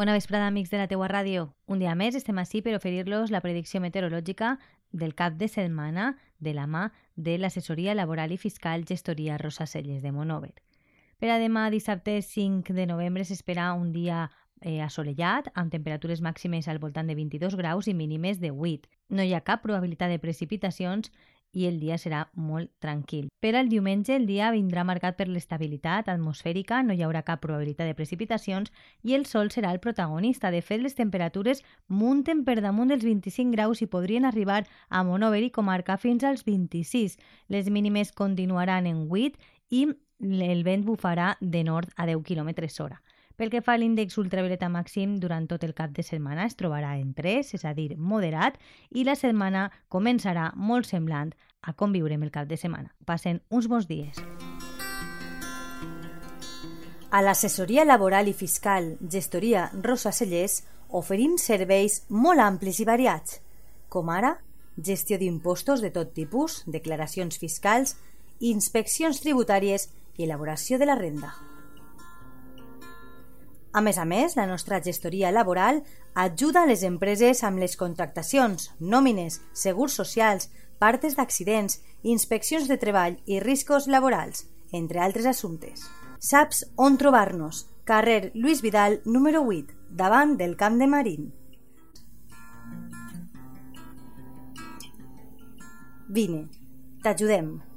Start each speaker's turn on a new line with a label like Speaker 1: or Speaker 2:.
Speaker 1: Bona vesprada, amics de la teua ràdio. Un dia més estem així per oferir-los la predicció meteorològica del cap de setmana de la mà de l'assessoria laboral i fiscal gestoria Rosa Celles de Monover. Per a demà, dissabte 5 de novembre, s'espera un dia eh, assolellat, amb temperatures màximes al voltant de 22 graus i mínimes de 8. No hi ha cap probabilitat de precipitacions i el dia serà molt tranquil. Per al diumenge el dia vindrà marcat per l'estabilitat atmosfèrica, no hi haurà cap probabilitat de precipitacions i el sol serà el protagonista. De fet, les temperatures munten per damunt dels 25 graus i podrien arribar a Monover i comarca fins als 26. Les mínimes continuaran en 8 i el vent bufarà de nord a 10 km hora. Pel que fa a l'índex ultravioleta màxim, durant tot el cap de setmana es trobarà en 3, és a dir, moderat, i la setmana començarà molt semblant a com viurem el cap de setmana. Passen uns bons dies.
Speaker 2: A l'assessoria laboral i fiscal Gestoria Rosa Cellers oferim serveis molt amplis i variats, com ara gestió d'impostos de tot tipus, declaracions fiscals, inspeccions tributàries i elaboració de la renda. A més a més, la nostra gestoria laboral ajuda a les empreses amb les contractacions, nòmines, segurs socials, partes d'accidents, inspeccions de treball i riscos laborals, entre altres assumptes. Saps on trobar-nos? Carrer Lluís Vidal, número 8, davant del Camp de Marín. Vine, t'ajudem.